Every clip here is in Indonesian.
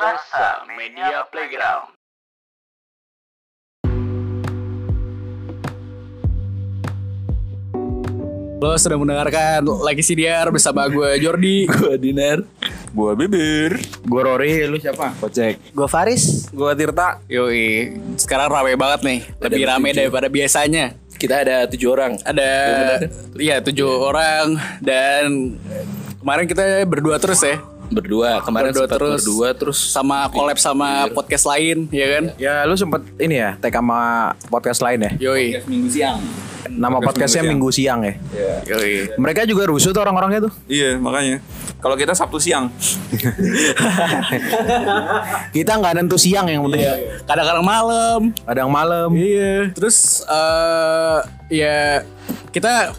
Frasa Media Playground. Lo sudah mendengarkan lagi CDR bersama gue Jordi. Gue Dinar Gua bibir. Gue Rory Lu siapa? Kocek. Gue Faris. Gue Tirta. Yoi. Sekarang rame banget nih. Lebih rame daripada biasanya. Kita ada tujuh orang. Ada Iya tujuh orang. Dan Kemarin kita berdua terus ya Berdua Kemarin Berdua sempat terus. berdua Terus Sama collab sama podcast lain Ya kan Ya lu sempet ini ya tag sama podcast lain ya. Yoi Minggu siang Nama podcastnya Minggu Siang ya. Yoi Mereka juga rusuh tuh orang-orangnya tuh. Iya, makanya. Kalau kita Sabtu siang. Kita nggak nentu siang yang penting. Kadang-kadang malam Kadang malam. Iya. Terus eh ya kita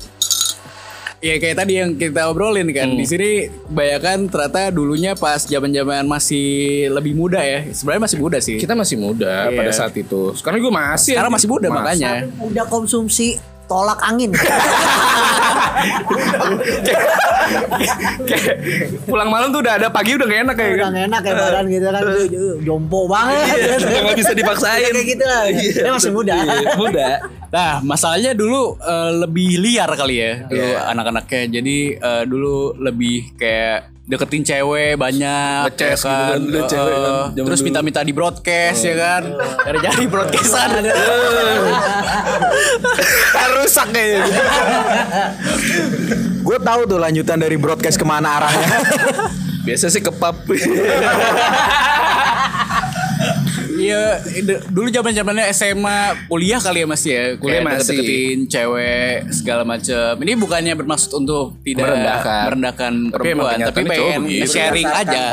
ya kayak tadi yang kita obrolin kan di sini kebanyakan ternyata dulunya pas zaman-zaman masih lebih muda ya. Sebenarnya masih muda sih. Kita masih muda Iya. pada saat itu Sekarang gue masih Sekarang masih muda Masih. makanya. udah konsumsi tolak angin. Kayak Pulang malam tuh udah ada Pagi udah gak enak kayak udah gak enak ya badan gitu kan. Jompo banget. Udah gak bisa dipaksain. Kayak gitu. Lah dia masih muda. Iya, Muda. Nah, masalahnya dulu eh, lebih liar kali ya dulu anak-anaknya. Jadi eh, dulu lebih kayak deketin cewek banyak Ngeces gitu kan, Eh, cewek kan, zaman terus minta-minta di broadcast ya kan. Dari jadi broadcastan. rusak kayaknya. Gue tahu tuh lanjutan dari broadcast ke mana arahnya. Biasa sih ke pub Iya, dulu zaman zamannya SMA, kuliah kali ya Mas ya. Kuliah Kayak masih. deketin cewek segala macam. Ini bukannya bermaksud untuk tidak Merendahkan. merendahkan Tapi perempuan, tapi cowok pengen begitu. sharing aja.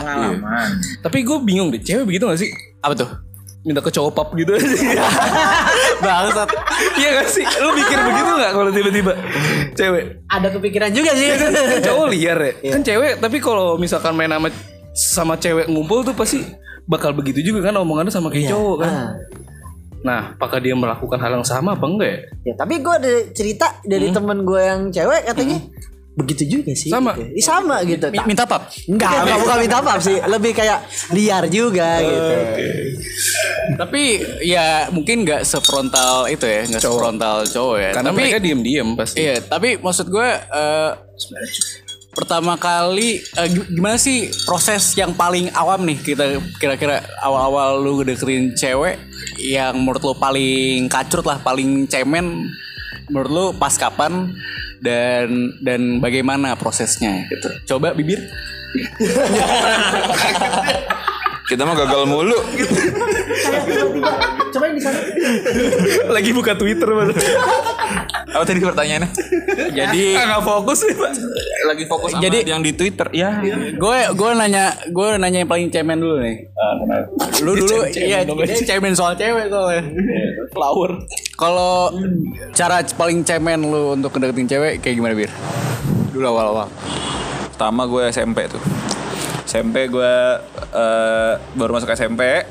Tapi gue bingung deh Cewek begitu gak sih? Apa tuh? Minta ke cowok pub gitu Bangsat. Iya gak sih? Lu mikir begitu gak kalau tiba-tiba Cewek ada kepikiran juga sih cowok liar ya kan cewek tapi kalau misalkan main sama sama cewek ngumpul tuh pasti bakal begitu juga kan omongannya sama kayak cowok kan. Ah. nah apakah dia melakukan hal yang sama apa enggak ya? Ya tapi gue ada cerita dari temen gue yang cewek katanya begitu juga sih Sama. gitu. Ih, sama gitu Mi- Minta pap. Enggak, enggak bukan minta maaf sih. Lebih kayak liar juga gitu. Tapi ya mungkin nggak sefrontal itu ya, nggak sefrontal cowok ya. karena tapi mereka diem-diem pasti. iya, tapi maksud gue eh, pertama kali gi- gimana sih proses yang paling awam nih kita kira-kira awal-awal lu deketin cewek yang menurut lu paling kacrut lah, paling cemen menurut lu pas kapan dan dan bagaimana prosesnya gitu. Coba bibir. Kita mah gagal mulu. Coba di sana lagi buka twitter mas Apa tadi pertanyaannya? Jadi nggak fokus sih pak Lagi fokus sama Jadi- yang di Twitter. Ya. gue gue nanya gue nanya yang paling cemen dulu nih lu dulu iya dia cemen soal cewek soalnya flower kalau cara paling cemen lu untuk ngedeketin cewek kayak gimana bir dulu awal awal Pertama gue SMP tuh. SMP gue eh, baru masuk SMP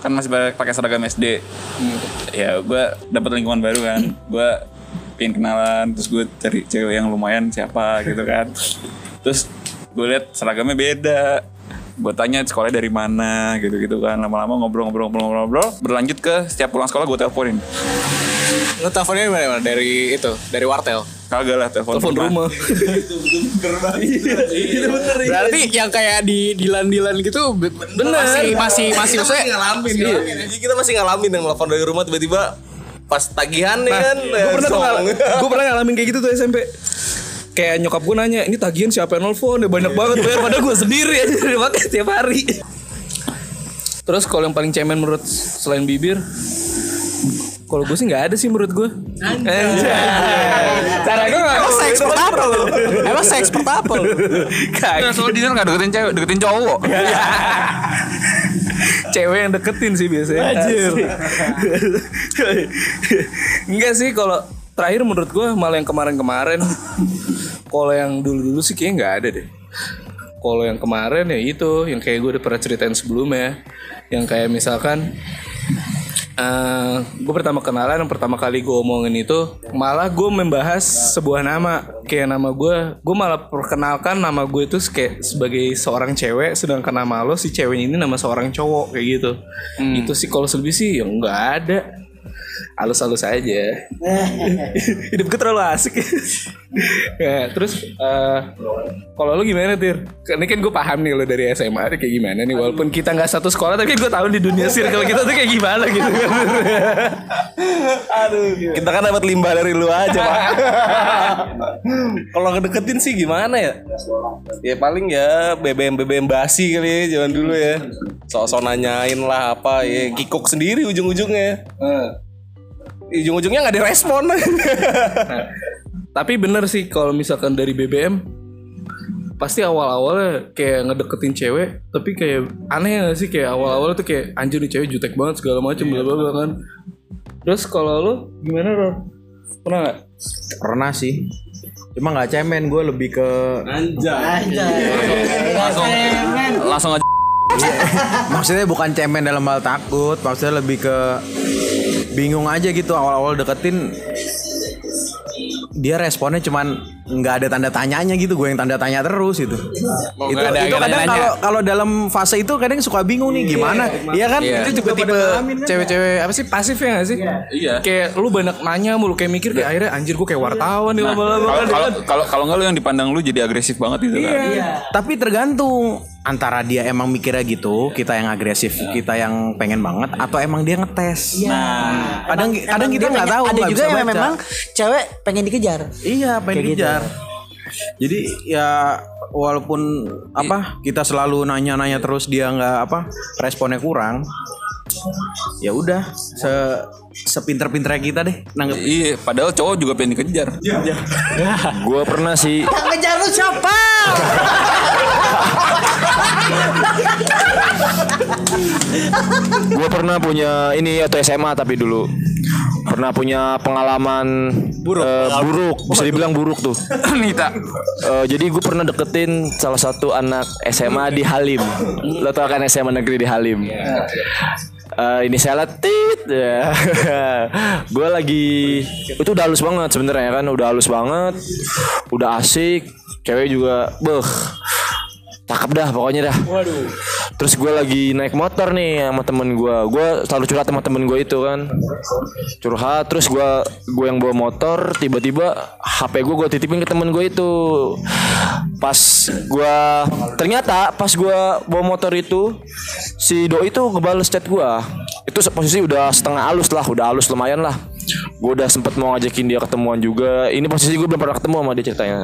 kan masih pakai- seragam SD. Ya gue dapet lingkungan baru kan. Gue pengen kenalan terus gue cari cewek yang lumayan siapa gitu kan. Terus gue lihat seragamnya beda. Gue tanya sekolahnya dari mana gitu-gitu kan. Lama-lama ngobrol-ngobrol-ngobrol-ngobrol. Berlanjut ke setiap pulang sekolah gue teleponin. lu teleponnya dari mana dari itu dari wartel Kagak lah telepon telepon rumah berarti yang kayak di dilan dilan gitu be- masih masih masih maksudnya ngalamin ya. Kita masih ngalamin yang telepon dari rumah tiba-tiba pas tagihan nih kan. gue pernah tuh ngal- gue pernah ngalamin kayak gitu tuh SMP kayak nyokap gue nanya ini tagihan siapa yang nelfon? Ya banyak banget bayar padahal gue sendiri aja pakai tiap hari. Terus kalau yang paling cemen menurut selain bibir kalau gue sih nggak ada sih menurut gue cara gue nggak emang seks apa lu? Emang seks apa lu? Nah, soal dinner gak deketin cewek, deketin cowok. cewek yang deketin sih biasanya. Anjir. Enggak sih kalau terakhir menurut gue malah yang kemarin-kemarin. Kalau yang dulu-dulu sih kayaknya nggak ada deh. Kalau yang kemarin ya itu yang kayak gue udah pernah ceritain sebelumnya. Yang kayak misalkan eh gue pertama kenalan yang pertama kali gue omongin itu malah gue membahas sebuah nama. Kayak nama gue gue malah perkenalkan nama gue itu kayak sebagai seorang cewek sedangkan nama lo si cewek ini nama seorang cowok kayak gitu. Itu sih kalau lebih sih ya nggak ada halus-halus aja hidup gue terlalu asik ya terus eh, kalau lu gimana tir ini kan gue paham nih lo dari SMA kayak gimana nih walaupun kita nggak satu sekolah tapi gue tahu di dunia circle kita tuh kayak gimana gitu kan Kita kan dapat limbah dari lu aja, Pak. Kalau ngedeketin sih gimana ya? Ya paling ya BBM BBM basi kali ya zaman dulu ya. Sok-sok nanyain lah apa ya kikuk sendiri ujung-ujungnya. Ujung-ujungnya nggak direspon. tapi bener sih kalau misalkan dari BBM pasti awal-awalnya kayak ngedeketin cewek tapi kayak aneh gak sih? Kayak awal-awalnya tuh kayak anjir nih cewek jutek banget segala macem bla bla bla kan. Terus kalau lo gimana lo pernah nggak? Pernah sih. Cuma nggak cemen gue lebih ke Langsung aja. maksudnya bukan cemen dalam hal takut, maksudnya lebih ke bingung aja gitu awal-awal deketin dia responnya cuman nggak ada tanda tanyanya gitu gue yang tanda tanya terus itu. Itu nggak ada- itu kadang kalau kalau dalam fase itu kadang suka bingung nih gimana. iya kan? Iya. itu juga tipe cewek-cewek apa sih? Pasif ya gak sih? Iya. kayak lu banyak nanya mulu kayak mikir kayak akhirnya anjir gue kayak wartawan nih lama-lama Kalau kan kalau kalau kalau nggak lu yang dipandang lu jadi agresif banget gitu kan. Tapi tergantung antara dia emang mikirnya gitu, kita yang agresif, kita yang pengen banget, atau emang dia ngetes. Nah, kadang kadang kita nggak tahu. Ada juga yang memang cewek pengen dikejar. Iya, pengen Kayak dikejar. Jadi ya walaupun apa kita selalu nanya-nanya terus dia nggak apa responnya kurang, ya udah se sepinter-pinternya kita deh nanggep. Iya, padahal cowok juga pengen dikejar. Gue pernah sih Yang ngejar lu siapa? Gue pernah punya ini atau SMA tapi dulu pernah punya pengalaman buruk, buruk bisa dibilang buruk tuh. Nita. Eh, jadi gue pernah deketin salah satu anak SMA di Halim. Lo tau kan SMA negeri di Halim. Eh, ini saya tit ya. gue lagi itu udah halus banget sebenarnya kan udah halus banget udah asik cewek juga beh cakep dah pokoknya dah. Terus gue lagi naik motor nih sama temen gue gue selalu curhat sama temen gue itu kan. Curhat terus gue gue yang bawa motor tiba-tiba HP gue gue titipin ke temen gue itu. Pas gue ternyata pas gue bawa motor itu si doi itu ngebales chat gue itu posisi udah setengah halus lah udah halus lumayan lah gue udah sempet mau ngajakin dia ketemuan juga. Ini posisi gue belum pernah ketemu sama dia ceritanya.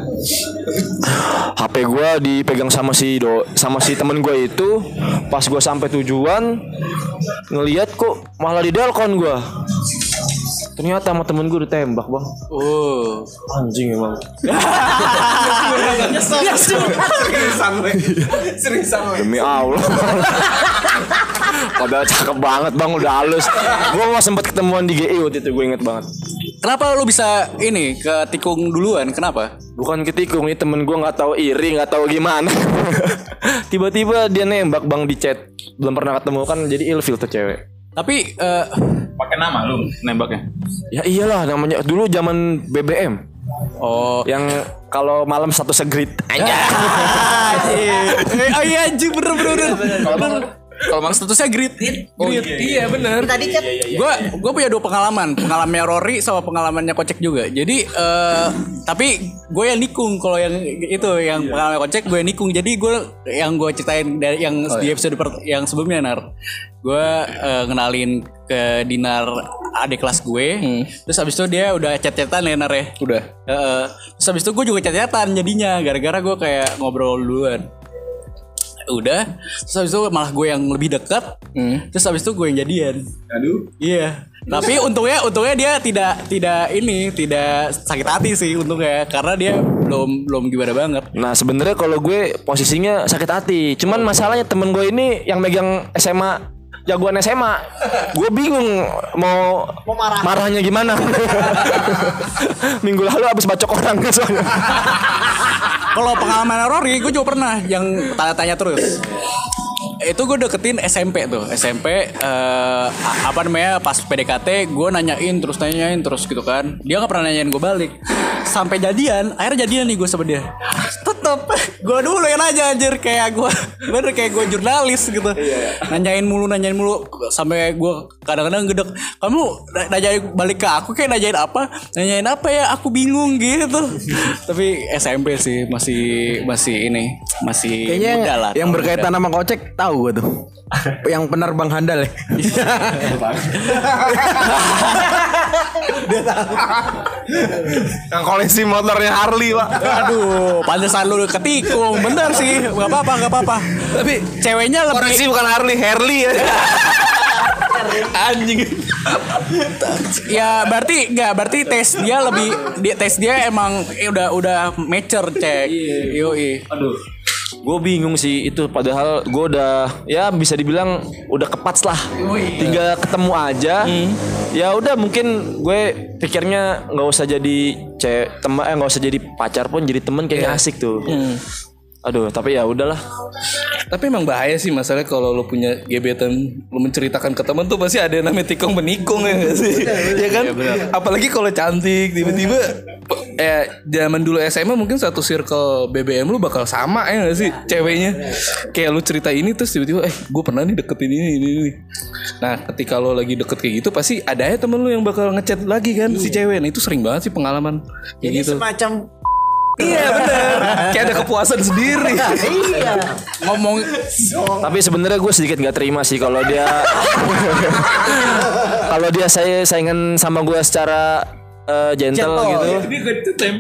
HP gue dipegang sama si do sama si temen gue itu. Pas gue sampai tujuan ngelihat kok malah di delkon gue ternyata sama temen gue ditembak bang. Oh. anjing emang. Demi Allah padahal cakep banget bang udah halus gue mau sempet ketemuan di GI waktu itu gue inget banget Kenapa lu bisa ini ke tikung duluan? Kenapa? Bukan ketikung ini temen gue nggak tahu iri nggak tahu gimana. Tiba-tiba dia nembak bang di chat belum pernah ketemu kan jadi ilfil tuh cewek. Tapi eh, Pakai nama lu nembaknya. Ya iyalah namanya dulu zaman BBM oh yang kalau malam satu segrit aja. eh, oh iya anjing bener bener bener. Kalau mang statusnya grit. Grit. Iya bener. Tadi kan Gue gue punya dua pengalaman, pengalamannya Rory sama pengalamannya Kocek juga. Jadi eh tapi gue yang nikung kalau yang itu yang pengalaman Kocek gue yang nikung. Jadi gue yang gue ceritain dari yang di episode per- yang sebelumnya nar. Gue eh, ngenalin ke Dinar adik kelas gue. Terus habis itu dia udah chat-chatan ya nar ya. udah Heeh. Terus habis itu gue juga chat-chatan jadinya gara-gara gue kayak ngobrol duluan. Udah, terus habis itu malah gue yang lebih dekat. Terus habis itu gue yang jadian. Aduh. Iya. Tapi untungnya untungnya dia tidak tidak ini tidak sakit hati sih untungnya karena dia belum belum gimana banget. Nah sebenarnya kalau gue posisinya sakit hati. Cuman masalahnya temen gue ini yang megang SMA jagoan SMA. Gue bingung mau, marahnya gimana. Minggu lalu abis bacok orang soalnya. Kalau pengalaman Rory gue juga pernah yang tanya-tanya terus. Itu gue deketin SMP tuh. SMP eh, a- apa namanya pas PDKT gue nanyain terus nanyain terus gitu kan. Dia nggak pernah nanyain gue balik. Sampai jadian akhirnya jadian nih gue sama dia. Tetep. Gue dulu yang nanya anjir. Kayak gue bener kayak gue jurnalis gitu. Nanyain mulu nanyain mulu. Sampai gue kadang-kadang gedek kamu na- nanyain balik ke aku kayak nanyain apa? Nanyain apa ya? Aku bingung gitu. Tapi SMP sih masih masih ini masih Kayaknya muda lah yang berkaitan sama kocek tahu gue tuh. yang penerbang handal ya. Yang koleksi motornya Harley, Pak. Aduh, pantesan lu ketikung. Bener sih, nggak apa-apa, nggak apa-apa. Tapi ceweknya lebih Koreksi bukan Harley, Harley ya. Anjing. ya berarti nggak berarti tes dia lebih dia tes dia emang eh, udah udah mature cek. Yoi. Gue bingung sih itu padahal gue udah ya bisa dibilang udah kepats lah. Tinggal ketemu aja. Ya udah mungkin gue pikirnya nggak usah jadi cewek teman eh nggak usah jadi pacar pun jadi temen kayaknya asik tuh. Aduh, tapi ya udahlah. Tapi emang bahaya sih masalah kalau lo punya gebetan lo menceritakan ke teman tuh pasti ada yang namanya tikung menikung ya gak sih? ya kan? Apalagi kalau cantik tiba-tiba eh zaman dulu SMA mungkin satu circle BBM lu bakal sama ya gak sih ceweknya? Kayak lu cerita ini terus tiba-tiba eh gue pernah nih deketin ini ini ini. Nah, ketika lo lagi deket kayak gitu pasti ada ya temen lu yang bakal ngechat lagi kan si cewek. Nah, itu sering banget sih pengalaman kayak Ini gitu. semacam Iya benar. Kayak ada kepuasan sendiri. iya. Ngomong Tapi sebenarnya gue sedikit nggak terima sih kalau dia kalau dia saya saingan sama gue secara eh, gentle, Gentle. gitu.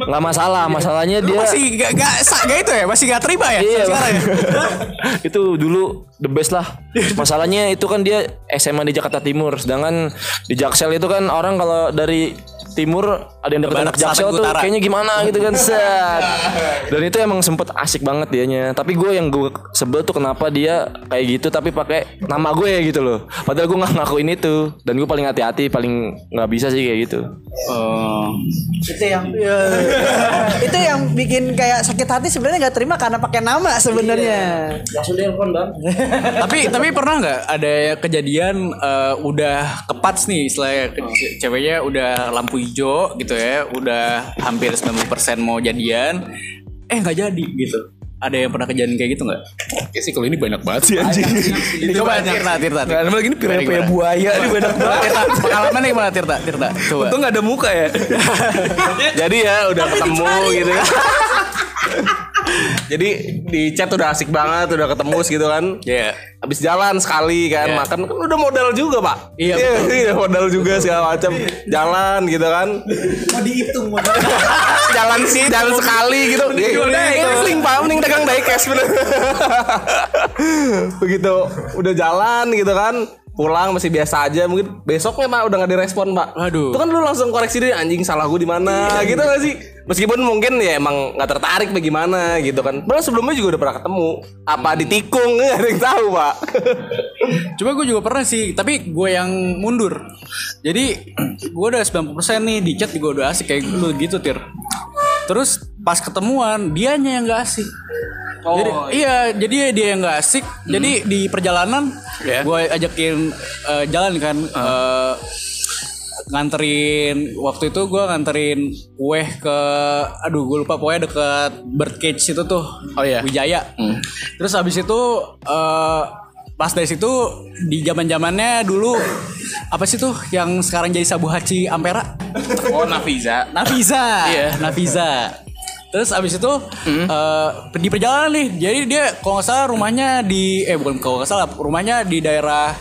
Nggak masalah, masalahnya lu dia masih gak, gak, gak itu ya, masih gak terima ya Iya, sekarang ya. itu dulu the best lah. Masalahnya itu kan dia SMA di Jakarta Timur, sedangkan di Jaksel itu kan orang kalau dari timur ada yang Barat, anak Jaksel Selatan, tuh Utara. kayaknya gimana gitu kan set. Dan itu emang sempet asik banget dianya. Tapi gue yang gue sebel tuh kenapa dia kayak gitu tapi pakai nama gue gitu loh. Padahal gue nggak ngakuin itu dan gue paling hati-hati paling nggak bisa sih kayak gitu. Oh. itu yang itu yang bikin kayak sakit hati sebenarnya nggak terima karena pakai nama sebenarnya tapi tapi pernah nggak ada kejadian eh, udah kepats nih istilahnya ceweknya udah lampu hijau gitu ya udah hampir 90% mau jadian eh nggak jadi gitu ada yang pernah kejadian kayak gitu nggak? Oke sih kalau ini banyak banget sih anjing. Coba Tirta, Tirta. Nggak ada lagi ini Gimana? buaya ini banyak banget. Tirta, pengalaman nih gimana Tirta? Tirta, coba. Untung gak ada muka ya. Jadi ya udah ketemu gitu kan. Jadi di chat udah asik banget, udah ketemu gitu kan. Iya. Habis jalan sekali kan, Iya. makan kan udah modal juga, Pak. Iya, iya modal juga segala macam. Jalan gitu kan. mau dihitung mau jalan sih, jalan sekali gitu. Ini sling Pak, mending dagang diecast bener. Begitu udah jalan gitu kan. Pulang masih biasa aja mungkin besoknya mah udah gak direspon pak. Waduh. Itu kan lu langsung koreksi diri anjing salah gue di mana gitu gak sih? Meskipun mungkin ya emang nggak tertarik bagaimana gitu kan. Padahal sebelumnya juga udah pernah ketemu. Apa ditikung nggak ada yang tahu pak. Coba gue juga pernah sih, tapi gue yang mundur. Jadi gue udah 90% nih di chat juga udah asik kayak lu gitu tir. Terus pas ketemuan dianya yang gak asik. jadi, iya, jadi dia yang gak asik. Jadi di perjalanan gue ajakin eh, jalan kan. eh, nganterin waktu itu gue nganterin kue ke aduh gue lupa pokoknya deket birdcage itu tuh Oh, iya. Wijaya terus habis itu eh, pas dari situ di zaman zamannya dulu apa sih tuh yang sekarang jadi Sabu Haci Ampera? Oh Nafiza. Nafiza. Iya. Nafiza. Terus abis itu eh, di perjalanan nih jadi dia kalau nggak salah rumahnya di eh bukan kalau nggak salah rumahnya di daerah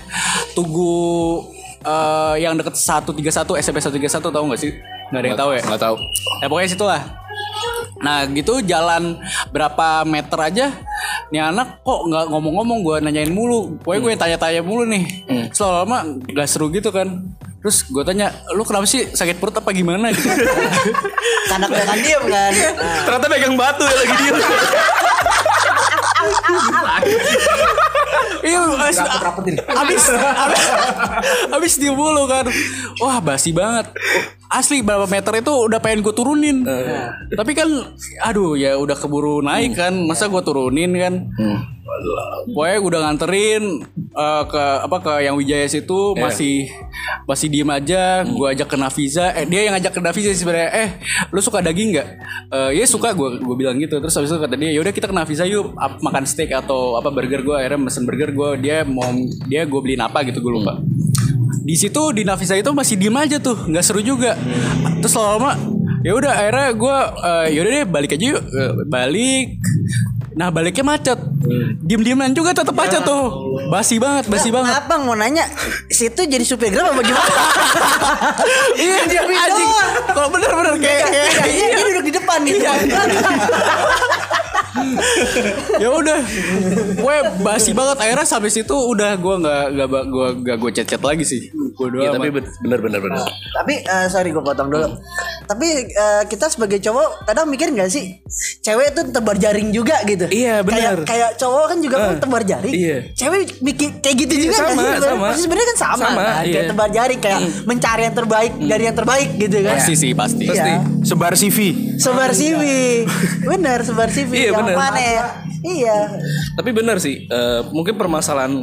Tugu eh, yang deket 131 SMP 131 tahu nggak sih? Nggak ada yang tahu ya? Nggak tahu. Ya pokoknya situ lah. Nah gitu jalan berapa meter aja Nih anak kok nggak ngomong-ngomong gue nanyain mulu. Pokoknya gue tanya-tanya mulu nih. Terus lama gak seru gitu kan. Terus gue tanya Lu kenapa sih sakit perut apa gimana? Gitu. Karena kelihatan diem kan? Ternyata pegang batu ya lagi dia. Iya abis, abis, abis, abis dia mulu kan. Wah basi banget Asli berapa meter itu udah pengen gue turunin. Tapi kan Aduh ya udah keburu naik kan. Masa gue turunin kan? Pokoknya udah nganterin eh, ke apa ke yang Wijaya situ masih masih diem aja. Gue ajak ke Nafiza eh dia yang ngajak ke Nafiza sih sebenarnya. Eh lu suka daging nggak? Eh, ya suka gue gue bilang gitu. Terus habis itu kata dia yaudah kita ke Nafiza yuk ap- makan steak atau apa burger gue akhirnya mesen burger gue dia mau dia gue beliin apa gitu gue lupa di situ di Nafisa itu masih diem aja tuh nggak seru juga. Terus lama ya udah akhirnya gue yaudah deh balik aja yuk. Eh, balik. Nah baliknya macet. Diem dieman juga tetap macet tuh. Basi banget basi banget. Apa mau nanya situ jadi supir grab apa gimana? iya dia anjing. Kalau bener-bener kayak kayak Dia, dia duduk di depan nih. ya udah gue basi banget akhirnya sampai situ udah gue nggak nggak gue nggak gue chat chat lagi sih gue doang Iya tapi ben- bener bener bener. Tapi eh, sorry gue potong dulu. Tapi eh, kita sebagai cowok kadang mikir nggak sih cewek itu tebar jaring juga gitu. Iya, benar. Kayak, kayak cowok kan juga kan Eh, tebar jaring. iya. Cewek mikir kayak gitu Iya, juga sama, sih? sebenarnya? sama. Pasti sebenarnya kan sama, Sama, kan. Kayak iya. tebar jaring kayak mencari yang terbaik dari yang terbaik gitu kan. pasti sih pasti Iya. Sebar CV. Sebar CV. Bener sebar CV. Iya, Yang bener. mana ya? Iya. Tapi benar sih, eh, mungkin permasalahan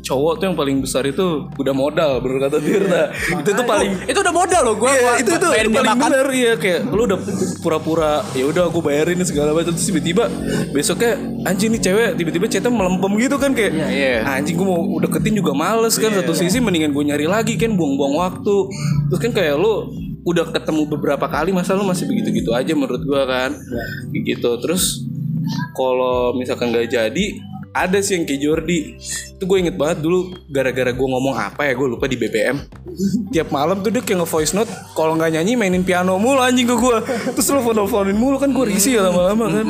cowok tuh yang paling besar itu udah modal, bener kata Tirta. itu tuh paling itu udah modal loh gue Iya, itu tuh itu paling bener iya kayak lu udah pura-pura ya udah aku bayarin segala macam terus tiba-tiba besoknya anjing nih cewek tiba-tiba chatnya melempem gitu kan kayak Iya. anjing gue mau udah deketin juga males kan satu sisi mendingan gue nyari lagi kan buang-buang waktu terus kan kayak lu udah ketemu beberapa kali masa lu masih begitu-gitu aja menurut gua kan Kayak gitu terus kalau misalkan nggak jadi ada sih yang kayak Jordi. Itu gue inget banget dulu gara-gara gue ngomong apa ya gue lupa di BBM tiap malam tuh dia kayak nge-voice note kalau nggak nyanyi mainin piano mulu anjing ke gue terus lo teleponin mulu kan gue risih ya lama-lama kan.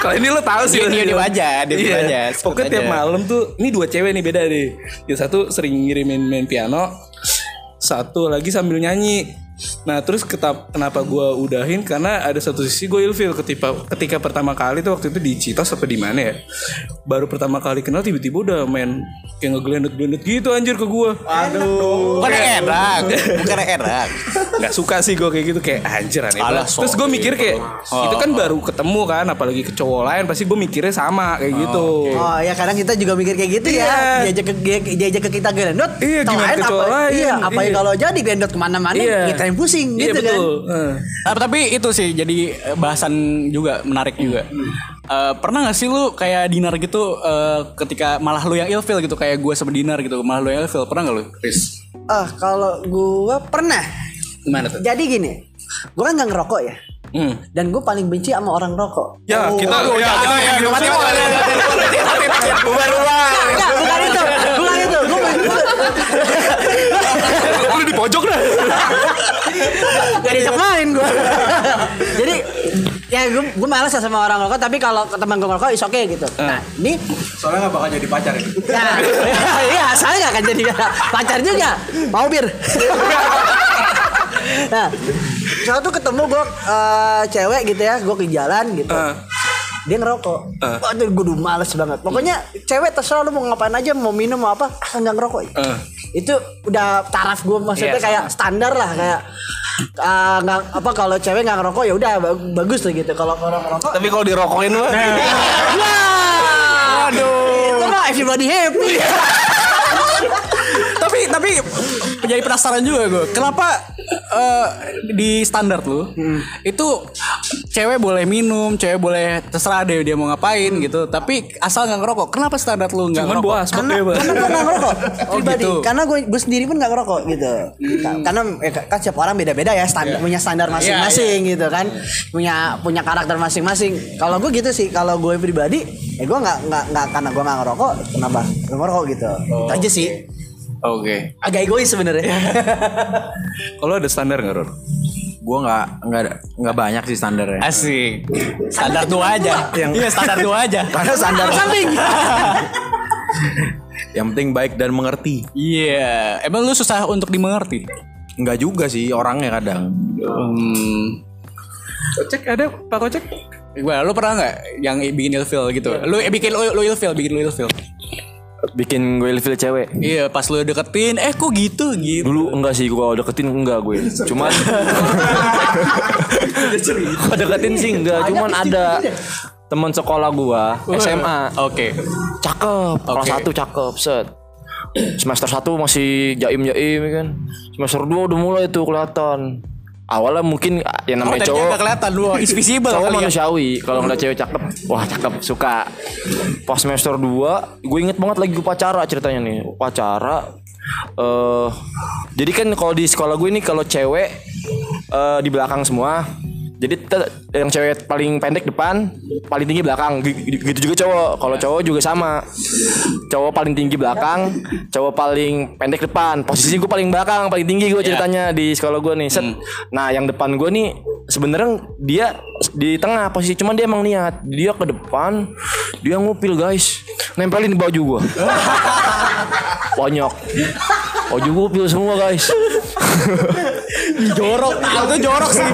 Kalau ini lo tahu sih Dia- dia- dia aja, dia Iya. aja, pokoknya tiap malam tuh ini dua cewek nih beda deh. Yang satu sering ngirimin main piano satu lagi sambil nyanyi Nah terus ketap, kenapa gue udahin? Karena ada satu sisi gue ilfil. Ketika ketika pertama kali tuh waktu itu di Citos apa di mana ya? Baru pertama kali kenal tiba-tiba udah main kayak ngegelendut-gelendut gitu anjir ke gue bukan enak. bukan enak. Nggak suka sih gue kayak gitu. Kayak anjir aneh Alah, banget. Terus gue mikir kayak itu kan baru ketemu kan apalagi ke cowok lain pasti gue mikirnya sama kayak gitu. Oh ya kadang kita juga mikir kayak gitu Iya. ya Diajak ke dia- diajak ke kita gendot Iya, gimana ke cowok apa, lain, Iya apa iya. kalau jadi gendot ke mana-mana Iya. Kita yang pusing Iya gitu kan betul. Eh. Nah, tapi itu sih jadi bahasan juga menarik juga. Eh, pernah gak sih lu kayak dinar gitu eh, ketika malah lu yang ilfil gitu kayak gue sama dinar gitu malah lu yang ilfil pernah gak lu? Chris? Ah kalau gua pernah Gimana tuh? Jadi gini Gua kan gak ngerokok ya Hmm. Dan gue paling benci sama orang rokok Ya kita Aduh, ya, kita- Enggak, bukan itu Bukan itu Gue Lu di pojok dah. Gak diajak main gue Jadi Ya gue gue males sama orang rokok Tapi kalau ke teman gue ngerokok is okay gitu Nah ini Soalnya gak bakal jadi pacar ya. Nah, iya, saya gak akan jadi pacar juga. Mau bir. nah, suatu ketemu gue eh, cewek gitu ya, gue ke jalan gitu. Eh. Dia ngerokok. Waduh, gue udah males banget. Pokoknya cewek terserah lu mau ngapain aja, mau minum mau apa, asal nggak ngerokok. Eh. Itu udah taraf gue maksudnya Iya, kayak standar lah kayak eh, nggak apa kalau cewek nggak ngerokok ya udah ba- bagus lah gitu. Kalau orang ngerokok, Tapi kalau dirokokin mah. wah, aduh, itu mah everybody happy. tapi tapi jadi penasaran juga gue kenapa eh, di standar lu itu cewek boleh minum cewek boleh terserah deh dia mau ngapain gitu. Tapi asal nggak ngerokok kenapa standar lu nggak Cuman ngerokok? asbak karena ya, karena gue nggak ngerokok. Pribadi gitu. karena gue gue sendiri pun nggak ngerokok gitu. Ka- karena eh, kan setiap orang beda-beda ya standar punya standar masing-masing gitu kan. Punya punya karakter masing-masing. Kalau gue gitu sih kalau gue pribadi ya gue nggak nggak nggak karena gue nggak ngerokok kenapa gue ngerokok gitu. Itu aja sih. Oke. Agak egois sebenarnya. Kalau ada standar nggak Ror? Gue nggak nggak nggak banyak sih standarnya. asik standar dua aja iya standar dua aja Karena standar samping Yang penting baik dan mengerti. iya emang lu susah untuk dimengerti Enggak juga sih orangnya kadang. hmm. Kocek ada Pak Kocek? Gimana, lu pernah nggak yang bikin ilfil gitu? Lu eh, bikin lu, lu ilfil, bikin lu ilfil. Bikin gue ilfil cewek. Iya, pas lu deketin, eh kok gitu gitu. Dulu enggak sih gua deketin enggak gue. Cuman Gua deketin sih enggak, cuman ada teman sekolah gua SMA. Oke. Cakep, kelas Oke. satu cakep, set. Semester 1 masih jaim-jaim ya kan. Semester 2 udah mulai tuh kelihatan. Awalnya mungkin yang namanya Kontennya cowok nggak kelihatan lu is visible cowok ya. manusiawi. Kalau ngeliat cewek cakep wah cakep suka. Pas semester 2 gue inget banget lagi upacara ceritanya nih. Upacara eh jadi kan kalau di sekolah gue ini kalau cewek eh di belakang semua jadi yang cewek paling pendek depan paling tinggi belakang. G- gitu juga cowok. Kalau cowok juga sama. Cowok paling tinggi belakang cowok paling pendek depan. Posisi gue paling belakang paling tinggi gue ceritanya di sekolah gue nih. Set. Nah yang depan gue nih sebenarnya dia di tengah posisi cuman dia emang niat. Dia ke depan dia ngupil guys. Nempelin baju gue banyak baju gue upil semua guys jorok. Itu jorok sih.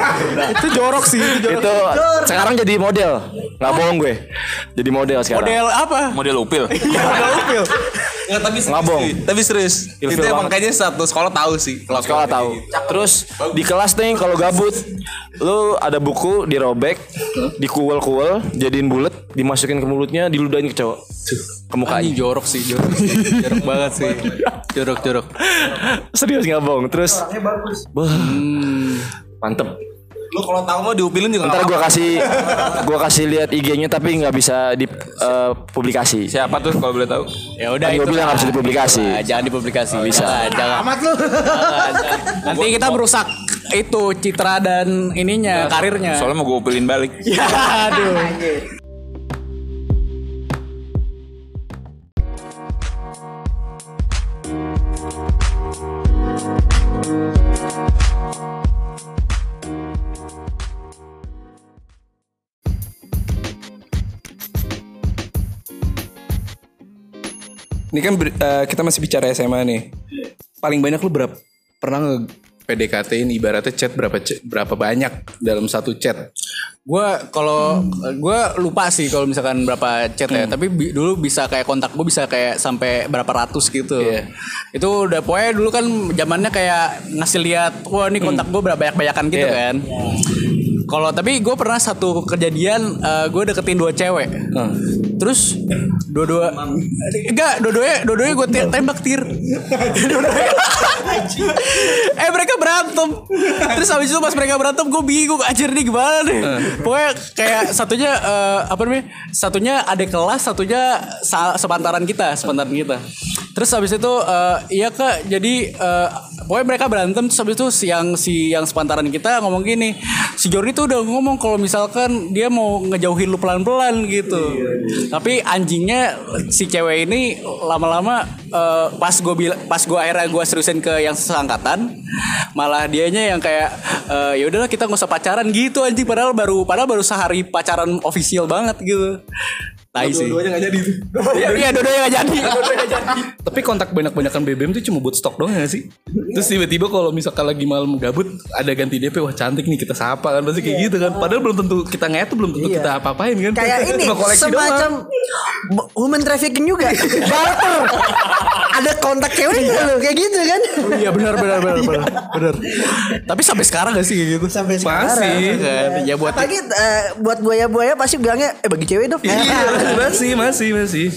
Itu jorok sih itu jorok. itu sekarang jadi model. Nggak bohong gue. Jadi model sekarang. Model apa? Model upil. model upil. Nggak, tapi serius Ngabong. sih. Tapi serius. Ilfil itu emang banget. kayaknya satu sekolah tahu sih. Kalau sekolah tahu. terus di kelas nih kalau gabut lu ada buku dirobek dikuel-kuel jadiin bulat dimasukin ke mulutnya diludahin ke cowok. Ke Ini mukanya jorok sih jorok jorok banget sih jorok jorok serius nggak bohong terus Wah, mantep Lu kalau tahu mau diupilin juga ntar gua kasih gua kasih lihat IG-nya tapi nggak bisa di eh, publikasi Siapa tuh kalau boleh tahu? ya udah gua itu bilang bisa dipublikasi. Nah, jangan dipublikasi bisa. jangan, jangan. Amat lu. Jangan, jangan. nanti kita merusak itu citra dan ininya karirnya Soalnya mau gue upilin balik. ya aduh Ini kan eh, kita masih bicara SMA nih. Paling banyak lu berapa pernah nge PDKT-in ibaratnya chat berapa chat- berapa banyak dalam satu chat? gue kalau gue lupa sih kalau misalkan berapa chat ya tapi bi- dulu bisa kayak kontak gue bisa kayak sampai berapa ratus gitu Iya. itu udah pokoknya dulu kan zamannya kayak ngasih lihat wah ini kontak gue berapa banyak banyakan gitu Iya. kan kalau tapi gue pernah satu kejadian gue deketin dua cewek. Terus dua-dua enggak dua-duanya dua-duanya gue tembak tir. Eh mereka berantem. Terus habis itu pas mereka berantem gue bingung anjir nih gimana nih? Pokoknya kayak satunya eh, apa namanya satunya ada kelas satunya sa- sepantaran kita sepantaran kita. Terus habis itu eh, iya kak jadi eh, pokoknya mereka berantem terus habis itu si yang si yang sepantaran kita ngomong gini si Jordi tuh udah ngomong kalau misalkan dia mau ngejauhin lu pelan-pelan gitu. Tapi anjingnya si cewek ini lama-lama eh, pas gue pas gue akhirnya gue seriusin ke yang seangkatan malah dianya yang kayak eh, ya udahlah kita nggak usah pacaran gitu anjing. Padahal baru padahal baru sehari pacaran official banget gitu Tai sih. Dua-duanya gak jadi tuh. Iya, iya, dua-duanya gak jadi. Dua-duanya gak jadi. Tapi kontak banyak-banyakan BBM tuh cuma buat stok doang gak sih? Terus tiba-tiba kalau misalkan lagi malam gabut ada ganti DP wah cantik nih kita sapa kan pasti kayak gitu kan. Padahal belum tentu kita ngetu belum tentu Iya. kita apa-apain kan. Kayak ini semacam human trafficking juga. Barter. Ada kontak cewek lu? Kayak gitu kan? Iya benar benar benar benar. benar. Tapi sampai sekarang gak sih kayak gitu? Sampai sekarang. Masih. Kan, ya buat Apalagi eh, buat buaya-buaya pasti bilangnya eh bagi cewek dong. Iya, masih masih masih.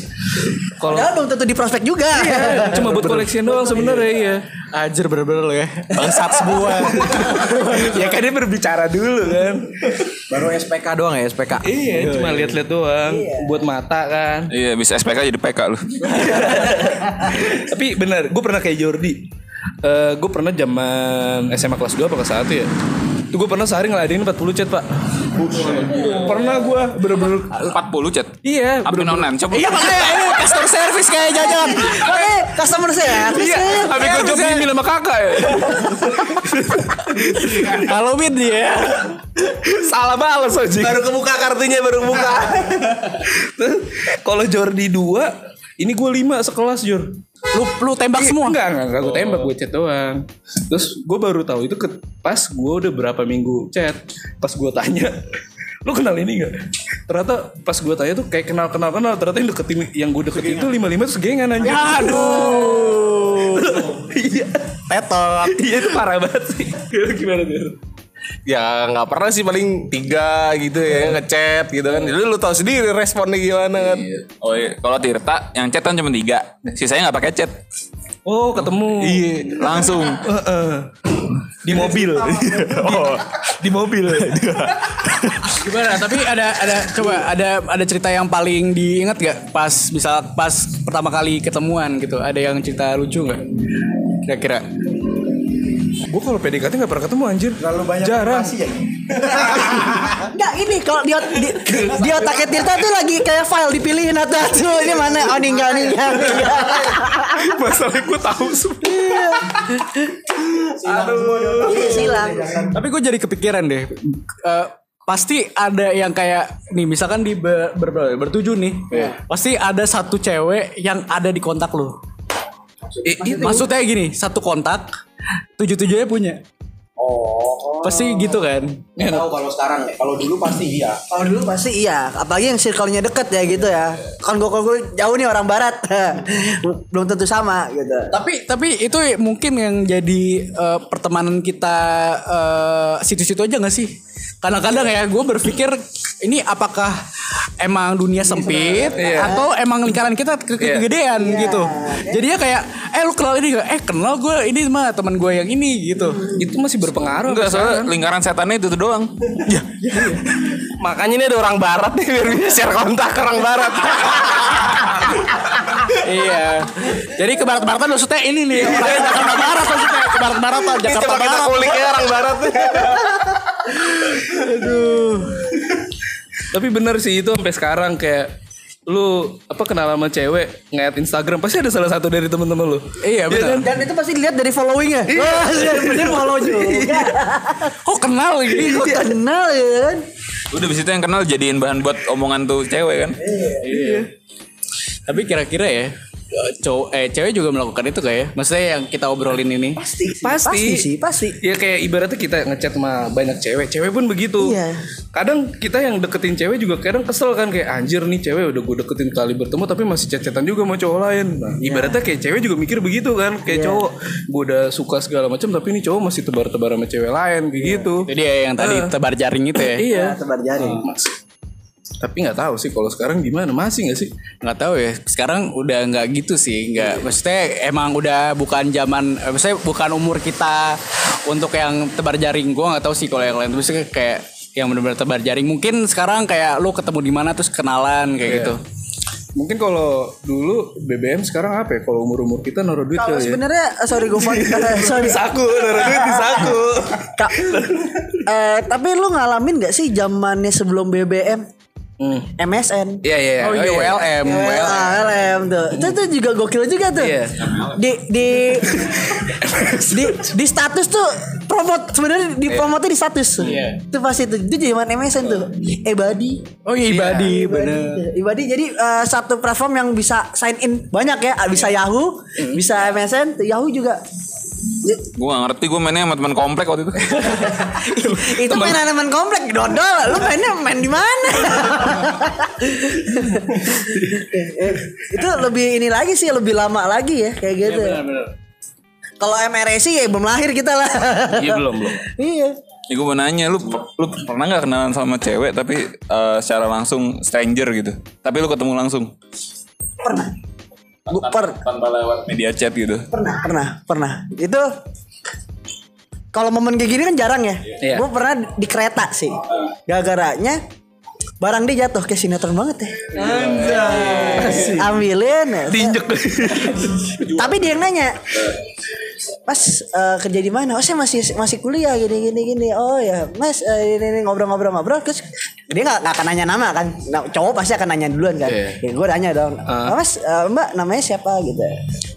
Kalau belum tentu diprospek juga. Iya, cuma buat koleksian doang sebenarnya iya. Anjir bener-bener lo ya Bangsat semua ya kan dia berbicara dulu kan. Baru SPK doang ya SPK. Iya, cuma lihat-lihat doang buat mata kan. Iya bisa SPK jadi PK lu. Tapi benar, gue pernah kayak Jordi. Eh gue pernah zaman SMA kelas 2 apa kelas 1 ya. Itu gue pernah sehari ngeladenin 40 chat, Pak. Pernah gue bener-bener 40 chat. Iya, Upin online coba. Iya makanya ini customer service kayak jajan Oke, customer service. Iya, ya. tapi gue job ini sama kakak ya. Halo Min dia Salah balas aja. Baru kebuka kartunya baru buka. Kalau Jordi 2, ini gue 5 sekelas Jor. Lu lu tembak Iya, semua Enggak, enggak, enggak gue tembak, gue chat doang. Terus gue baru tahu itu ke, pas gue udah berapa minggu chat. Pas gue tanya, lu kenal ini gak? Ternyata pas gue tanya tuh kayak kenal-kenal kenal. Ternyata yang deketin yang gue deketin itu lima lima terus gengan anjir. Aduh Iya, Tetot iya itu parah banget sih. Gimana tuh? Ya nggak pernah sih paling tiga gitu ya ngechat gitu kan. Jadi lu tahu sendiri responnya gimana kan. Oh iya, kalau Tirta yang chat kan cuma tiga, sisanya nggak pakai chat. Oh ketemu. Iya, langsung. Di mobil. oh, di mobil. Gimana? Tapi ada ada coba ada ada cerita yang paling diingat gak pas misal pas pertama kali ketemuan gitu? Ada yang cerita lucu nggak? Kira-kira? Gue kalau PDKT gak pernah ketemu anjir. Terlalu banyak Jarang. ya. Enggak ini kalau di, di, di otaknya Tirta tuh lagi kayak file dipilihin satu-satu ini mana oh ini ini enggak. Masalahnya gue tahu semua. Iya silang. Tapi gue jadi kepikiran deh. Eh, pasti ada yang kayak nih misalkan di ber, ber- bertujuh nih. Pasti ada satu cewek yang ada di kontak lo. Maksudnya gini, satu kontak tujuh-tujuhnya punya. Oh. Pasti gitu kan. Nggak tahu kalau sekarang ya. Kalau dulu pasti iya. Kalau dulu pasti iya, apalagi yang circle-nya deket ya gitu ya. Kan gue kalau gue jauh nih orang barat, belum tentu sama gitu. Tapi tapi itu mungkin yang jadi eh, pertemanan kita eh, situ-situ aja gak sih? Kadang-kadang ya gue berpikir ini apakah emang dunia sempit atau emang lingkaran kita ke- ke- kegedean gitu. Jadinya kayak eh lu kenal ini gak? Eh kenal gue ini mah teman gue yang ini gitu. Itu masih berpengaruh. Enggak, soalnya lingkaran setannya itu tuh doang. Makanya ini ada orang barat nih biar bisa share kontak ke orang barat. iya. Jadi ke barat-baratan maksudnya ini nih orang Jakarta Barat maksudnya ke barat-baratan Ini Jakarta coba kita Barat. kulik ya orang barat. Tapi bener sih itu sampai sekarang kayak lu apa kenal sama cewek ngeliat Instagram pasti ada salah satu dari temen-temen lu. Iya benar. Dan itu pasti dilihat dari followingnya. Wah, bener follow juga. Kok kenal ini? Kok kenal ya kan? Udah abis itu yang kenal jadiin bahan buat omongan tuh cewek kan. Tapi kira-kira ya cowok eh cewek juga melakukan itu kayak maksudnya yang kita obrolin ini Pasti, Pasti. pasti sih, pasti. Ya kayak ibaratnya kita ngechat sama banyak cewek, cewek pun begitu. Iya. Kadang kita yang deketin cewek juga kadang kesel kan kayak anjir nih cewek udah gue deketin kali bertemu tapi masih chat-chatan juga sama cowok lain. Nah, ibaratnya kayak cewek juga mikir begitu kan, kayak cowok gue udah suka segala macam tapi ini cowok masih tebar-tebar sama cewek lain kayak gitu. jadi ya yang tadi tebar jaring itu ya Iya. Tebar jaring. Tapi nggak tahu sih kalau sekarang gimana masih nggak sih? nggak tahu ya sekarang udah nggak gitu sih nggak maksudnya emang udah bukan zaman eh, maksudnya bukan umur kita untuk yang tebar jaring gua nggak tahu sih kalau yang lain maksudnya kayak yang benar-benar tebar jaring mungkin sekarang kayak lu ketemu di mana terus kenalan kayak gitu Mungkin kalau dulu BBM sekarang apa ya? Kalau umur-umur kita naruh duit Kalau ya. sebenarnya eh, sorry gue sorry. Di saku, naruh duit di saku. Kak, eh, tapi lu ngalamin gak sih zamannya sebelum BBM? Hmm. MSN. Iya iya. oh iya WLM WLM LM tuh. Itu tuh juga gokil juga tuh. Iya. Di di di di status tuh promote sebenarnya di promote di status. Iya. Itu pasti tuh. Itu zaman MSN tuh. Ebadi. oh iya ibadi bener Ibadi jadi eh, satu platform yang bisa sign in banyak ya. Bisa Yahoo, bisa MSN, Yahoo juga. Gue gak ngerti gue mainnya sama teman komplek waktu itu. itu mainan teman komplek dodol. Lu mainnya main di mana? Itu lebih ini lagi sih lebih lama lagi ya kayak gitu. kalau MRSI ya belum lahir kita lah. Iya belum belum. iya. Ya gue mau nanya lu lu pernah nggak kenalan sama cewek tapi eh, secara langsung stranger gitu. Tapi lu ketemu langsung? Pernah Gua per. tanpa lewat media chat gitu. pernah. Pernah pernah. Itu kalau momen kayak gini kan jarang ya. Iya. gue pernah di kereta sih. Gara-garanya barang dia jatuh kayak sinetron banget ya. Ambilin. Diinjek. tapi dia yang nanya Mas eh, kerja di mana? Oh saya masih masih kuliah gini gini gini. Oh ya Mas eh, ini, ini ngobrol-ngobrol-ngobrol terus dia nggak nggak akan nanya nama kan. Nah, cowok pasti akan nanya duluan kan. Iya. Ya gue nanya dong. "Oh, mas eh, Mbak namanya siapa gitu?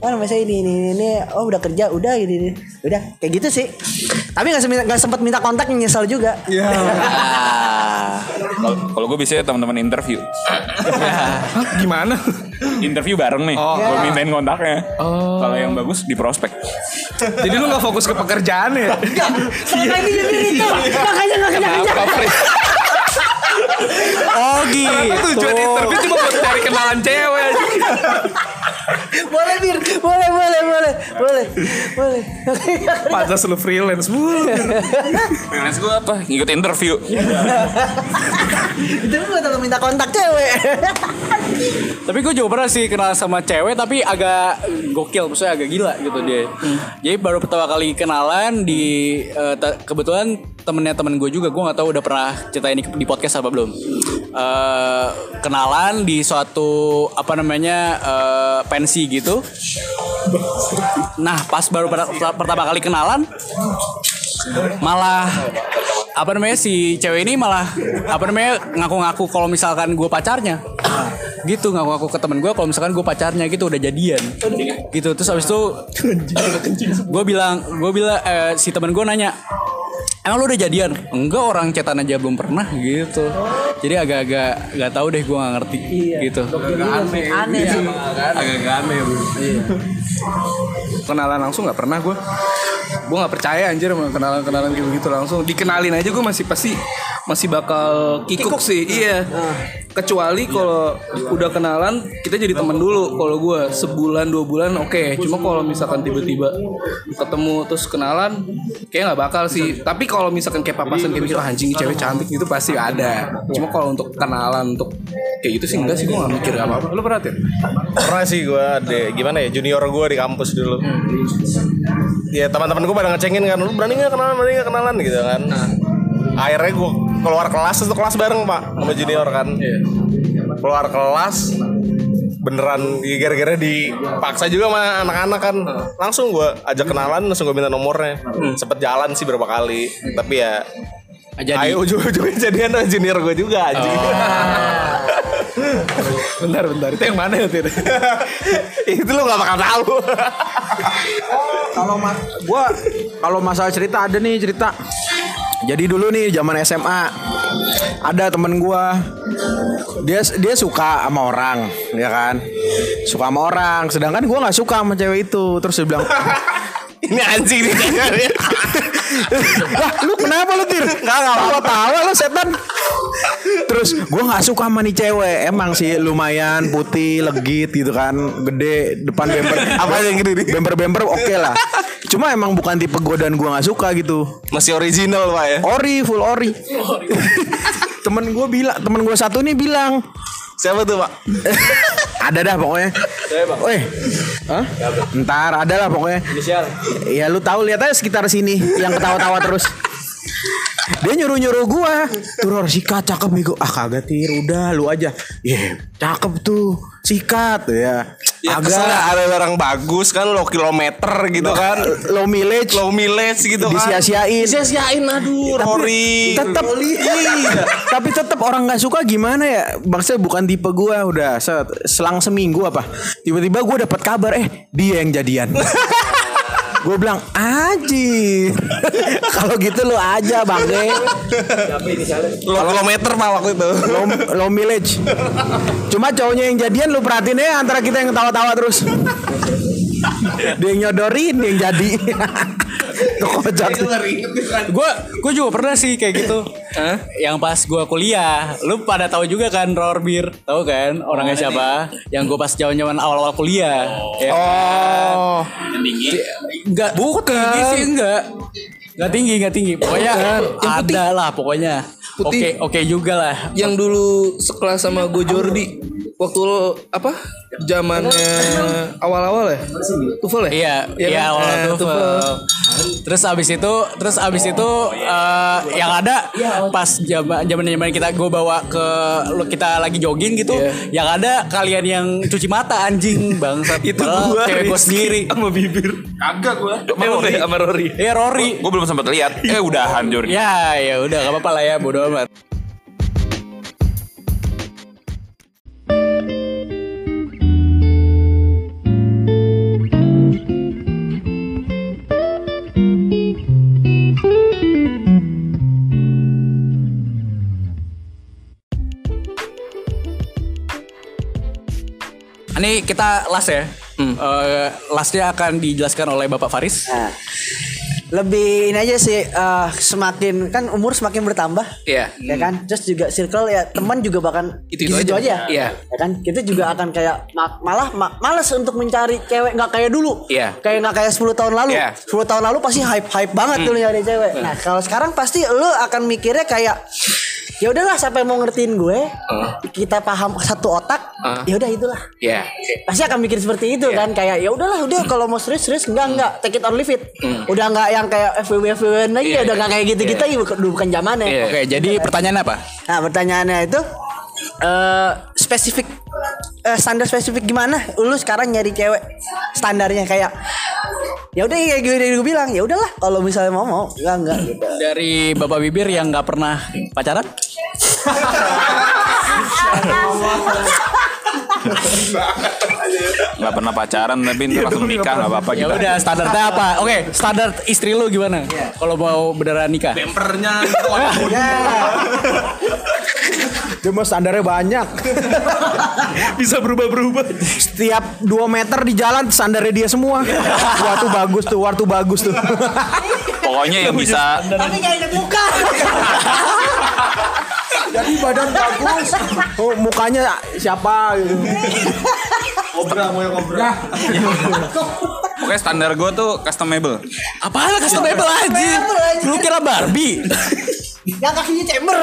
Oh namanya saya ini ini ini. ini. Oh udah kerja udah gini ini. Udah kayak gitu sih. Tapi nggak sempat nggak sempat minta kontak nyesel juga. Kalau kalau gue biasanya teman-teman interview. Gimana? interview bareng nih. Gue mintain kontaknya. Kalau yang bagus di prospek. Jadi lu gak fokus ke pekerjaan ya? Sama ini jadi itu. Makanya nggak kerja kerja. Kenapa, Fri? oh gitu tujuan interview cuma buat cari kenalan cewek? Boleh bir, boleh boleh boleh boleh boleh. Pantas lu freelance mulu. Freelance gue apa? Ngikut interview. Itu gue kalau minta kontak cewek. Tapi gue juga pernah sih kenal sama cewek tapi agak gokil, maksudnya agak gila gitu dia. Jadi baru pertama kali kenalan di eh, kebetulan temennya temen gue juga, gue nggak tahu udah pernah ceritain di, di podcast apa belum. Eh, kenalan di suatu apa namanya eh, pensi gitu. Nah pas baru per- pertama kali kenalan malah apa namanya si cewek ini malah apa namanya ngaku-ngaku kalau misalkan gue pacarnya gitu ngaku-ngaku ke temen gue kalau misalkan gue pacarnya gitu udah jadian gitu terus abis itu gue bilang gue bilang eh, si temen gue nanya emang lu udah jadian enggak orang cetan aja belum pernah gitu jadi agak-agak nggak tahu deh gue nggak ngerti gitu Aneh sih. Agak aneh bro. Kenalan langsung nggak pernah gue. Gue nggak percaya anjir sama kenalan-kenalan kayak begitu langsung. Dikenalin aja gue masih pasti masih bakal kikuk, sih. Iya. Kecuali kalau udah kenalan kita jadi teman dulu. Kalau gue sebulan dua bulan oke. Cuma kalau misalkan tiba-tiba ketemu terus kenalan kayak nggak bakal sih. Tapi kalau misalkan kayak papasan kayak gitu "Ah, anjing cewek cantik itu pasti ada. Cuma kalau untuk kenalan untuk kayak gitu sih enggak sih gue nggak mikir apa-apa. Lu perhatiin? Pernah sih gue de gimana ya junior gue di kampus dulu. Ya teman-teman gue pada ngecengin kan, lu berani nggak kenalan, berani nggak kenalan gitu kan. Akhirnya gue keluar kelas satu kelas bareng pak sama junior kan. Keluar kelas beneran gara-gara dipaksa juga sama anak-anak kan. Langsung gue ajak kenalan langsung gue minta nomornya. Sempet jalan sih berapa kali tapi ya jadi? ayo ujung-ujungnya jadian sama junior gue juga anjing. Bentar bentar. Itu yang mana ya Tir? itu lu gak bakal tahu. Kalau mas, gua kalau masalah cerita ada nih cerita. Jadi dulu nih zaman SMA ada temen gua dia dia suka sama orang ya kan suka sama orang sedangkan gua nggak suka sama cewek itu terus dia bilang ini anjing nih Wah, lu kenapa lu tir? Enggak enggak apa tawa lu setan. Terus gua nggak suka sama nih cewek. Emang sih lumayan putih, legit gitu kan, gede, depan bemper. Apa yang gede nih? Bemper-bemper oke lah. Cuma emang bukan tipe gua dan gua nggak suka gitu. masih original pak ya Ori, full ori. temen gue bilang, temen gue satu nih bilang, siapa tuh pak ada dah pokoknya. Weh, Hah? Ntar ada lah pokoknya. Ya lu tahu lihat aja sekitar sini yang ketawa-tawa terus. Dia nyuruh-nyuruh gua. Turor sikat cakep bego. Ah kagak tir udah lu aja. Iya cakep tuh Sikat. Ya Ya Agak ada barang bagus kan lo kilometer gitu kan. Low mileage. Low mileage gitu kan. Disia-siain. Disia-siain aduh Rory. tetap iya. tapi tetap orang nggak suka gimana ya? Bangsa bukan tipe gua udah selang seminggu apa? Tiba-tiba gua dapat kabar eh dia yang jadian gue bilang anjir. Kalau gitu lu aja bang Lo kilometer pak waktu itu. Low, low mileage. Cuma cowoknya yang jadian lu perhatiin ya antara kita yang ketawa-tawa terus. Dia yang nyodorin dia yang jadi Tuh kocak gue gue juga pernah sih kayak gitu. Yang pas gue kuliah lu pada tahu juga kan Rorbir tahu kan? Orangnya siapa? yang gue pas zaman-zaman awal-awal kuliah. Ya kan? oh. Enggak bukan. Sih enggak Enggak tinggi enggak tinggi. Pokoknya ada lah pokoknya. Oke oke juga lah. Yang dulu sekelas sama gue Jordi waktu lo apa zamannya awal-awal ya Tufel ya Iya, Iya iya kan? awal Eh, tuh. Tufel. Terus abis itu, terus abis itu eh, yang ada pas zaman zaman zaman kita gue bawa ke kita lagi jogging gitu, yang ada kalian yang cuci mata anjing bangsat. itu gue cewek gue sendiri. sama bibir Kagak gue. Emang deh sama Rory Iya Rory. Gue belum sempat lihat. Eh udahan Jordi. Ya, ya udah gak apa-apa lah ya, bodo amat. Ini kita last ya. Eh, lastnya akan dijelaskan oleh Bapak Faris. lebih ini aja sih eh, semakin kan umur semakin bertambah Iya. ya kan terus juga circle ya teman juga bahkan Itu-itu gitu aja. aja, Iya. ya kan kita juga akan kayak ma- malah ma- males untuk mencari cewek nggak kayak dulu Iya. kayak nggak kayak 10 tahun lalu Iya. 10 tahun lalu pasti hype hype banget tuh nyari cewek nah kalau sekarang pasti lu akan mikirnya kayak ya udahlah siapa yang mau ngertiin gue kita paham satu otak ya udah itulah. Iya. pasti akan mikir seperti itu kan kayak ya udahlah udah kalau mau serius serius enggak enggak take it or leave it. Udah enggak yang kayak FWB FWB lagi udah enggak kayak gitu gitu bukan bukan zamannya. Oke, jadi pertanyaan apa? nah pertanyaannya itu eh spesifik eh, standar spesifik gimana lu sekarang nyari cewek standarnya kayak ya udah kayak gue, gue bilang ya udahlah kalau misalnya mau mau enggak enggak gitu Dari Bapak Bibir yang nggak pernah pacaran? nggak pernah pacaran tapi ntar langsung nikah nggak apa-apa Ya udah standarnya apa? Oke, standar istri lu gimana? Kalau mau beneran nikah? Bempernya Dia mah standarnya banyak. bisa berubah-berubah. Setiap 2 meter di jalan standarnya dia semua. Wah tuh bagus tuh, wah tuh bagus tuh. pokoknya yang bisa tapi nggak inget muka Jadi badan bagus. Oh, mukanya siapa gitu. pokoknya standar gue tuh customable Apaan customable aja? Lu kira Barbie? Yang kakinya chamber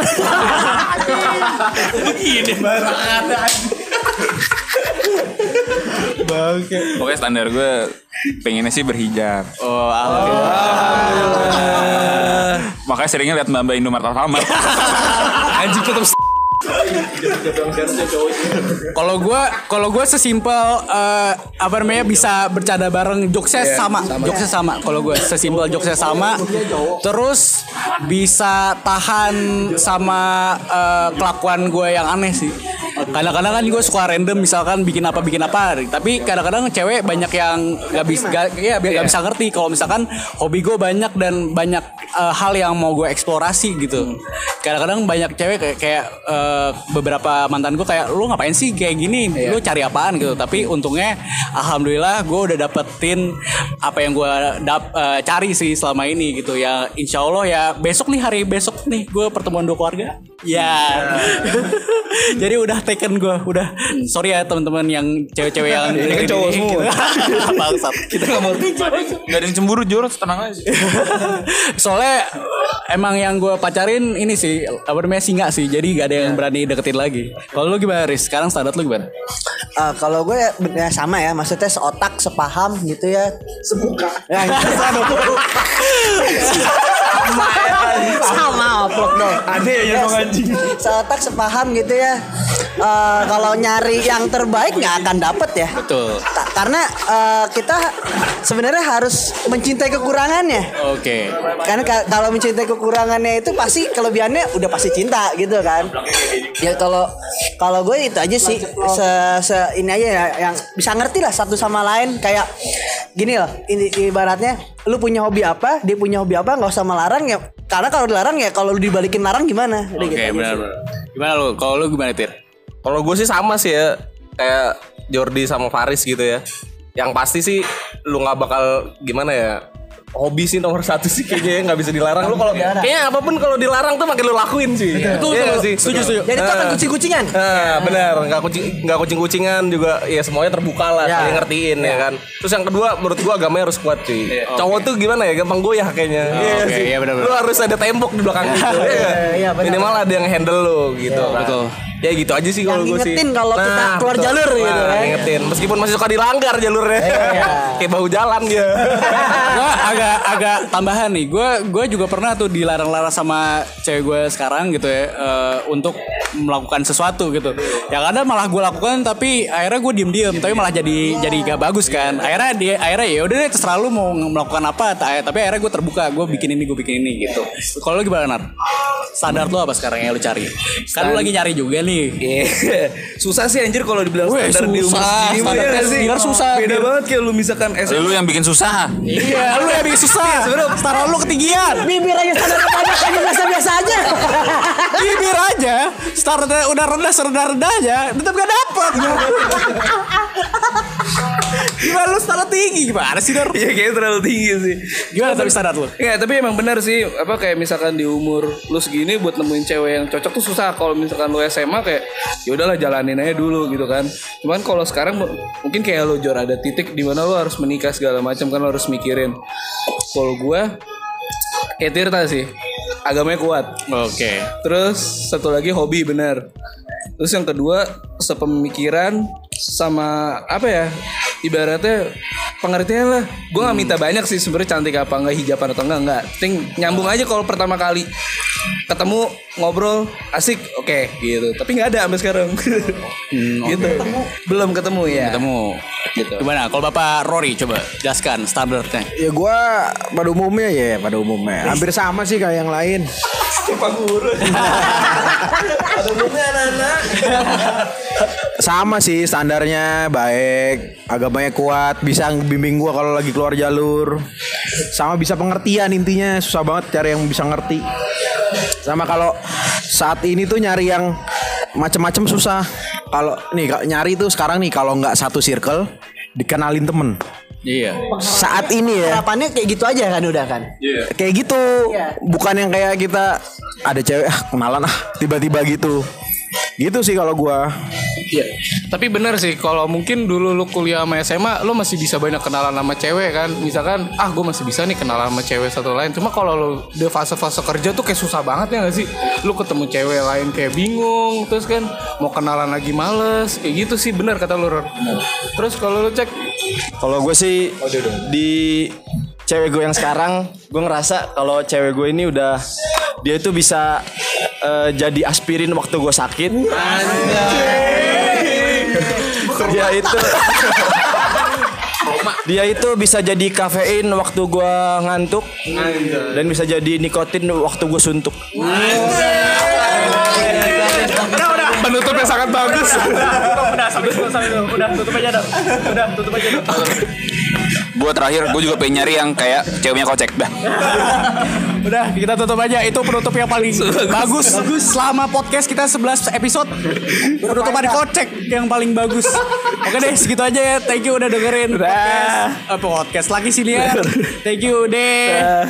pokoknya standar gue pengennya sih berhijab. Oh, makanya seringnya lihat mbak mbak Indomaret Alfamart. Anjing tetap Kalau gua kalau gua sesimpel eh, apa namanya bisa bercanda bareng jokesnya sama, jokesnya sama. Kalau gua sesimpel jokesnya sama, terus bisa tahan sama eh, kelakuan gue yang aneh sih. Kadang-kadang kan gue suka random misalkan bikin apa bikin apa, tapi kadang-kadang cewek banyak yang nggak bisa ya nggak bisa ngerti kalau misalkan hobi gue banyak dan banyak eh, hal yang mau gue eksplorasi gitu. Kadang-kadang banyak cewek kayak, kayak eh, beberapa mantan gue kayak lu ngapain sih kayak gini, lu cari apaan gitu. Tapi untungnya alhamdulillah gue udah dapetin apa yang gue dap, eh, cari sih selama ini gitu ya. Insya Allah ya besok nih hari besok nih gue pertemuan dua keluarga. Ya. Jadi udah taken gue, udah sorry ya teman-teman yang cewek-cewek yang Ini kan cowok semua. Bangsat. Kita nggak mau nggak ada yang cemburu Jor tenang aja Soalnya emang yang gue pacarin ini sih apa namanya singa sih. Jadi gak ada yang berani deketin lagi. Kalau lu gimana Riz? Sekarang standar lu gimana? Eh, kalau gue ya, ya sama ya, maksudnya seotak, sepaham gitu ya. Semuka. Ya, sama oplok dong. Ada ya yang anjing. Seotak, sepaham gitu ya. Eh, kalau nyari yang terbaik nggak akan dapet ya. Betul. Ta- karena eh, kita sebenarnya harus mencintai kekurangannya. Oke. Karena ka- kalau mencintai kekurangannya itu pasti kelebihannya udah pasti cinta gitu kan. Ya kalau kalau gue itu aja sih se, se- ini aja ya yang bisa ngerti lah satu sama lain kayak gini loh ini ibaratnya lu punya hobi apa dia punya hobi apa nggak usah melarang ya karena kalau dilarang ya kalau lu dibalikin larang gimana Oke, gitu aja benar sih. benar. Gimana lu? Kalau lu gimana Tir? Kalau gue sih sama sih ya kayak Jordi sama Faris gitu ya. Yang pasti sih lu nggak bakal gimana ya hobi sih nomor satu sih kayaknya ya, nggak bisa dilarang. Lu kalau kayaknya apa pun kalau dilarang tuh makin lu lakuin sih. Betul, Iya betul. nggak sih? Setuju, setuju. jadi itu akan kucing-kucingan. Nah, benar. Nggak kucing nggak kucing kucingan juga. Ya semuanya terbuka lah Ya. saling ngertiin ya kan. Terus yang kedua menurut gua agamanya harus kuat cuy. Cowok tuh gimana ya? Gampang goyah kayaknya. Iya oke, sih. iya benar-benar. lu harus ada tembok di belakang gitu ya benar. minimal ada yang handle lu gitu. Kan. betul. Ya gitu aja sih kalau gue sih. ngingetin kalau kita keluar jalur gitu Nah, kan. ngingetin. Meskipun masih suka dilanggar jalurnya. Kayak bahu jalan dia. Gue agak agak tambahan nih. Gue gue juga pernah tuh dilarang-larang sama cewek gue sekarang gitu ya eh, untuk melakukan sesuatu gitu. Yang ada malah gue lakukan tapi akhirnya gue diem-diem. Tapi malah jadi jadi gak bagus kan. Akhirnya dia akhirnya ya udah deh terserah lu mau melakukan apa. Ta- tapi akhirnya gue terbuka. Gue bikin ini gue bikin ini gitu. Kalau lu gimana Nar? sadar lu apa sekarang yang lu cari? Kan lu lagi nyari juga nih Iya. susah sih anjir kalau dibilang Weh, standar di umur segini mah Standar ya nggak sih? standar susah. Beda banget kayak lu misalkan SMP. lu yang bikin susah iya lu yang bikin susah setara lu ketinggian bibir aja standar kebanyakan biasa-biasa aja bibir aja startnya udah rendah serendah rendahnya tetap gak dapet Gimana lu standar tinggi gimana sih Dor? Iya kayaknya terlalu tinggi sih. Gimana tapi standar lu? Enggak, tapi emang benar sih apa kayak misalkan di umur lu segini buat nemuin cewek yang cocok tuh susah. Kalau misalkan lu SMA kayak ya udahlah jalanin aja dulu gitu kan. Cuman kalau sekarang mu- mungkin kayak lu Jor ada titik di mana lu harus menikah segala macam kan lu harus mikirin. Kalau gua kayak Tirta sih. Agamanya kuat. Oke. Terus satu lagi hobi bener. Terus yang kedua sepemikiran sama apa ya? Ibaratnya pengertian lah. Gue nggak minta banyak sih sebenarnya cantik apa enggak hijaban atau enggak enggak. Ting nyambung aja kalau pertama kali ketemu ngobrol asik oke gitu. Tapi nggak ada sampai sekarang. gitu. Belum ketemu ya. Ketemu. Gitu. Gimana? Kalau Bapak Rory coba jelaskan standarnya. Ya gua pada umumnya ya pada umumnya hampir sama sih kayak yang lain. sama sih standarnya baik, agamanya kuat, bisa bimbing gua kalau lagi keluar jalur. Sama bisa pengertian intinya susah banget cari yang bisa ngerti. Sama kalau saat ini tuh nyari yang macem-macem susah. Kalau nih nyari tuh sekarang nih kalau nggak satu circle dikenalin temen. Iya. Saat ini ya Harapannya kayak gitu aja kan udah kan. kayak gitu bukan yang kayak kita ada cewek ah kenalan ah tiba-tiba gitu gitu sih kalau gua Iya. Tapi bener sih kalau mungkin dulu lu kuliah sama SMA lu masih bisa banyak kenalan sama cewek kan. Misalkan ah gue masih bisa nih kenalan sama cewek satu lain. Cuma kalau lu di fase-fase kerja tuh kayak susah banget ya gak sih? Lu ketemu cewek lain kayak bingung terus kan mau kenalan lagi males. Kayak gitu sih bener kata lu. Terus kalau lu cek Kalau gue sih di cewek gue yang sekarang, gue ngerasa kalau cewek gue ini udah dia itu bisa eh, jadi aspirin waktu gue sakit. Dia itu dia itu bisa jadi kafein waktu gue ngantuk dan bisa jadi nikotin waktu gue suntuk. penutupnya sangat bagus. Gue terakhir gue juga pengen nyari yang kayak ceweknya kocek dah. Udah kita tutup aja itu penutup yang paling bagus. Selama podcast kita 11 episode penutupan kocek yang paling bagus. Oke deh segitu aja ya. Thank you udah dengerin podcast. Eh, podcast lagi sini ya. Thank you deh.